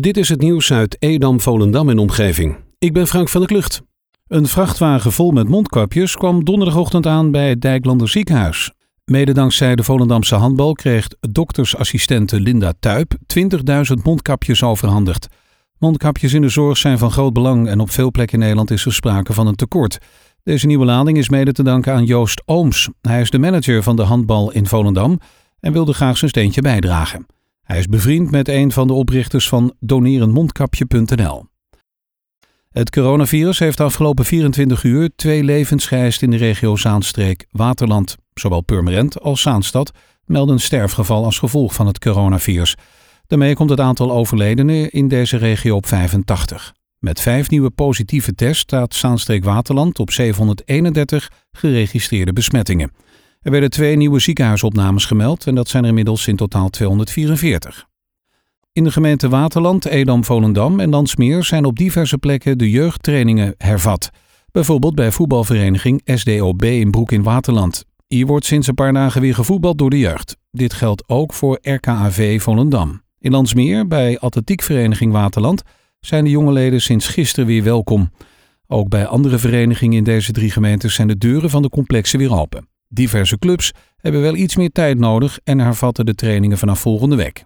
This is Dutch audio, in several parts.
Dit is het nieuws uit Edam, Volendam en omgeving. Ik ben Frank van der Klucht. Een vrachtwagen vol met mondkapjes kwam donderdagochtend aan bij het Dijklander ziekenhuis. Mede dankzij de Volendamse handbal kreeg doktersassistente Linda Tuip 20.000 mondkapjes overhandigd. Mondkapjes in de zorg zijn van groot belang en op veel plekken in Nederland is er sprake van een tekort. Deze nieuwe lading is mede te danken aan Joost Ooms. Hij is de manager van de handbal in Volendam en wilde graag zijn steentje bijdragen. Hij is bevriend met een van de oprichters van donerenmondkapje.nl. Het coronavirus heeft de afgelopen 24 uur twee levens geëist in de regio Zaanstreek-Waterland. Zowel Purmerend als Zaanstad melden sterfgeval als gevolg van het coronavirus. Daarmee komt het aantal overledenen in deze regio op 85. Met vijf nieuwe positieve tests staat Zaanstreek-Waterland op 731 geregistreerde besmettingen. Er werden twee nieuwe ziekenhuisopnames gemeld en dat zijn er inmiddels in totaal 244. In de gemeente Waterland, Edam, Volendam en Landsmeer zijn op diverse plekken de jeugdtrainingen hervat. Bijvoorbeeld bij voetbalvereniging SDOB in Broek in Waterland. Hier wordt sinds een paar dagen weer gevoetbald door de jeugd. Dit geldt ook voor RKAV Volendam. In Landsmeer, bij atletiekvereniging Waterland, zijn de jonge leden sinds gisteren weer welkom. Ook bij andere verenigingen in deze drie gemeentes zijn de deuren van de complexen weer open. Diverse clubs hebben wel iets meer tijd nodig en hervatten de trainingen vanaf volgende week.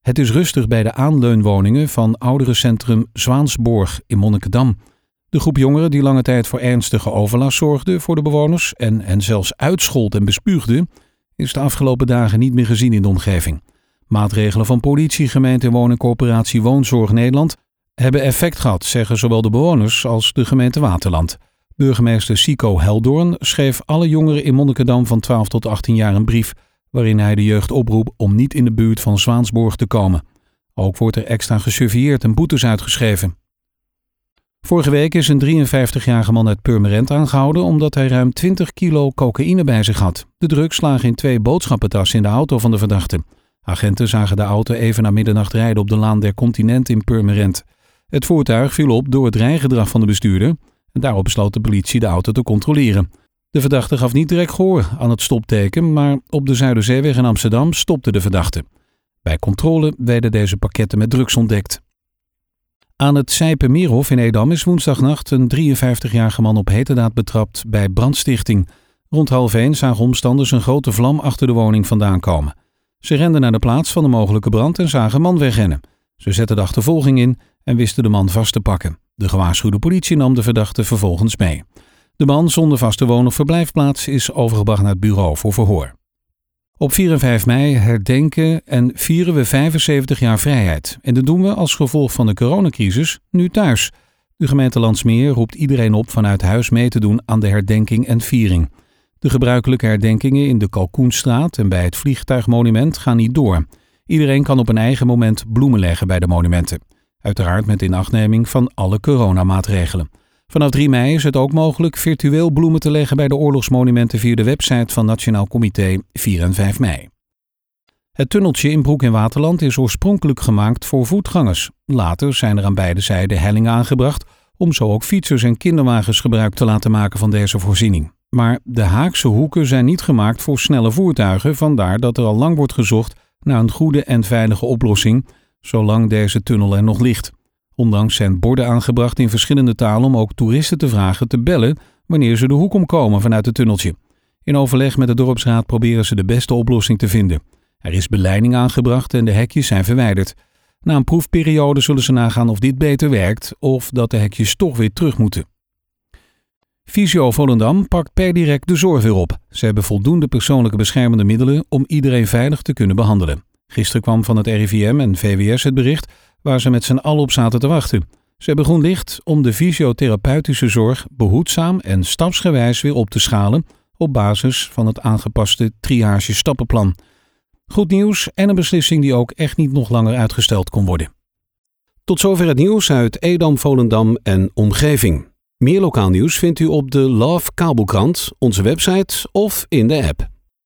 Het is rustig bij de aanleunwoningen van ouderencentrum Zwaansborg in Monnikendam. De groep jongeren die lange tijd voor ernstige overlast zorgde voor de bewoners en hen zelfs uitschold en bespuugde, is de afgelopen dagen niet meer gezien in de omgeving. Maatregelen van politie, gemeente en woningcorporatie Woonzorg Nederland hebben effect gehad, zeggen zowel de bewoners als de gemeente Waterland. Burgemeester Sico Heldoorn schreef alle jongeren in Monnikendam van 12 tot 18 jaar een brief waarin hij de jeugd oproept om niet in de buurt van Zwaansborg te komen. Ook wordt er extra gesurveilleerd en boetes uitgeschreven. Vorige week is een 53-jarige man uit Purmerend aangehouden omdat hij ruim 20 kilo cocaïne bij zich had. De drugs lagen in twee boodschappentassen in de auto van de verdachte. Agenten zagen de auto even na middernacht rijden op de Laan der Continent in Purmerend. Het voertuig viel op door het rijgedrag van de bestuurder en daarop besloot de politie de auto te controleren. De verdachte gaf niet direct gehoor aan het stopteken, maar op de Zuiderzeeweg in Amsterdam stopte de verdachte. Bij controle werden deze pakketten met drugs ontdekt. Aan het Sijpenmeerhof in Edam is woensdagnacht een 53-jarige man op heterdaad betrapt bij brandstichting. Rond half één zagen omstanders een grote vlam achter de woning vandaan komen. Ze renden naar de plaats van de mogelijke brand en zagen een man wegrennen. Ze zetten de achtervolging in en wisten de man vast te pakken. De gewaarschuwde politie nam de verdachte vervolgens mee. De man zonder vaste woon- of verblijfplaats is overgebracht naar het bureau voor verhoor. Op 4 en 5 mei herdenken en vieren we 75 jaar vrijheid. En dat doen we als gevolg van de coronacrisis nu thuis. De gemeente Landsmeer roept iedereen op vanuit huis mee te doen aan de herdenking en viering. De gebruikelijke herdenkingen in de Kalkoenstraat en bij het Vliegtuigmonument gaan niet door. Iedereen kan op een eigen moment bloemen leggen bij de monumenten. Uiteraard met inachtneming van alle coronamaatregelen. Vanaf 3 mei is het ook mogelijk virtueel bloemen te leggen bij de oorlogsmonumenten via de website van Nationaal Comité 4 en 5 mei. Het tunneltje in Broek in Waterland is oorspronkelijk gemaakt voor voetgangers. Later zijn er aan beide zijden hellingen aangebracht om zo ook fietsers en kinderwagens gebruik te laten maken van deze voorziening. Maar de Haakse hoeken zijn niet gemaakt voor snelle voertuigen, vandaar dat er al lang wordt gezocht naar een goede en veilige oplossing, zolang deze tunnel er nog ligt. Ondanks zijn borden aangebracht in verschillende talen om ook toeristen te vragen te bellen wanneer ze de hoek omkomen vanuit het tunneltje. In overleg met de dorpsraad proberen ze de beste oplossing te vinden. Er is beleiding aangebracht en de hekjes zijn verwijderd. Na een proefperiode zullen ze nagaan of dit beter werkt of dat de hekjes toch weer terug moeten. Visio Volendam pakt per direct de zorg weer op. Ze hebben voldoende persoonlijke beschermende middelen om iedereen veilig te kunnen behandelen. Gisteren kwam van het RIVM en VWS het bericht waar ze met z'n allen op zaten te wachten. Ze hebben groen licht om de fysiotherapeutische zorg behoedzaam en stapsgewijs weer op te schalen op basis van het aangepaste triage-stappenplan. Goed nieuws en een beslissing die ook echt niet nog langer uitgesteld kon worden. Tot zover het nieuws uit Edam, Volendam en omgeving. Meer lokaal nieuws vindt u op de Love Kabelkrant, onze website of in de app.